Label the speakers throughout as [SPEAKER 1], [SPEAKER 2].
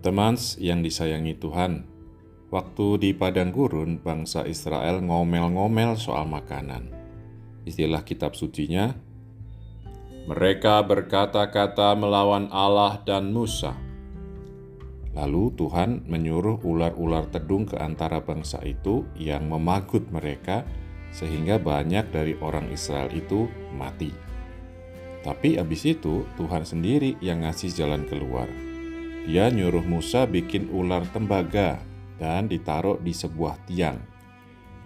[SPEAKER 1] Teman yang disayangi Tuhan, waktu di padang gurun bangsa Israel ngomel-ngomel soal makanan. Istilah kitab sucinya, mereka berkata-kata melawan Allah dan Musa. Lalu Tuhan menyuruh ular-ular tedung ke antara bangsa itu yang memagut mereka sehingga banyak dari orang Israel itu mati. Tapi abis itu Tuhan sendiri yang ngasih jalan keluar dia nyuruh Musa bikin ular tembaga dan ditaruh di sebuah tiang.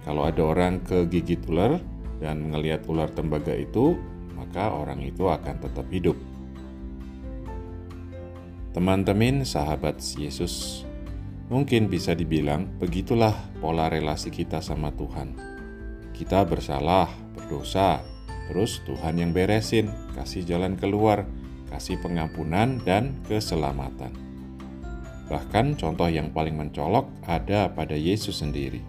[SPEAKER 1] Kalau ada orang kegigit ular dan melihat ular tembaga itu, maka orang itu akan tetap hidup. Teman-teman, sahabat Yesus, mungkin bisa dibilang begitulah pola relasi kita sama Tuhan. Kita bersalah, berdosa, terus Tuhan yang beresin, kasih jalan keluar, kasih pengampunan dan keselamatan. Bahkan contoh yang paling mencolok ada pada Yesus sendiri.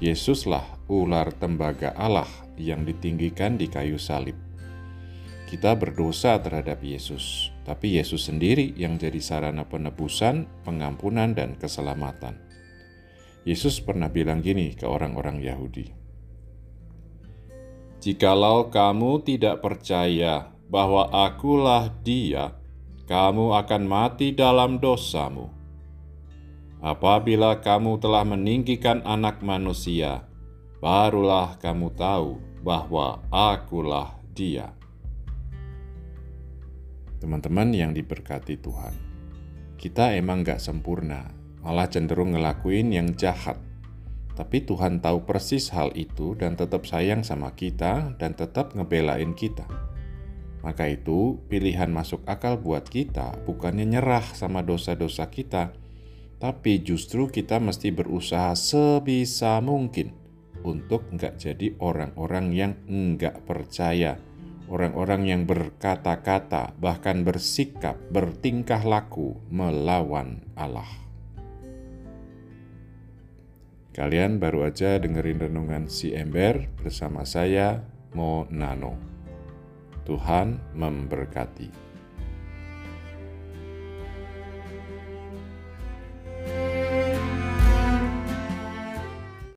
[SPEAKER 1] Yesuslah ular tembaga Allah yang ditinggikan di kayu salib. Kita berdosa terhadap Yesus, tapi Yesus sendiri yang jadi sarana penebusan, pengampunan, dan keselamatan. Yesus pernah bilang gini ke orang-orang Yahudi, "Jikalau kamu tidak percaya bahwa Akulah Dia, kamu akan mati dalam dosamu. Apabila kamu telah meninggikan Anak Manusia, barulah kamu tahu bahwa Akulah Dia. Teman-teman yang diberkati Tuhan, kita emang gak sempurna, malah cenderung ngelakuin yang jahat. Tapi Tuhan tahu persis hal itu dan tetap sayang sama kita dan tetap ngebelain kita. Maka itu, pilihan masuk akal buat kita bukannya nyerah sama dosa-dosa kita, tapi justru kita mesti berusaha sebisa mungkin untuk nggak jadi orang-orang yang nggak percaya, orang-orang yang berkata-kata, bahkan bersikap, bertingkah laku melawan Allah. Kalian baru aja dengerin renungan si Ember bersama saya, Mo Nano. Tuhan memberkati.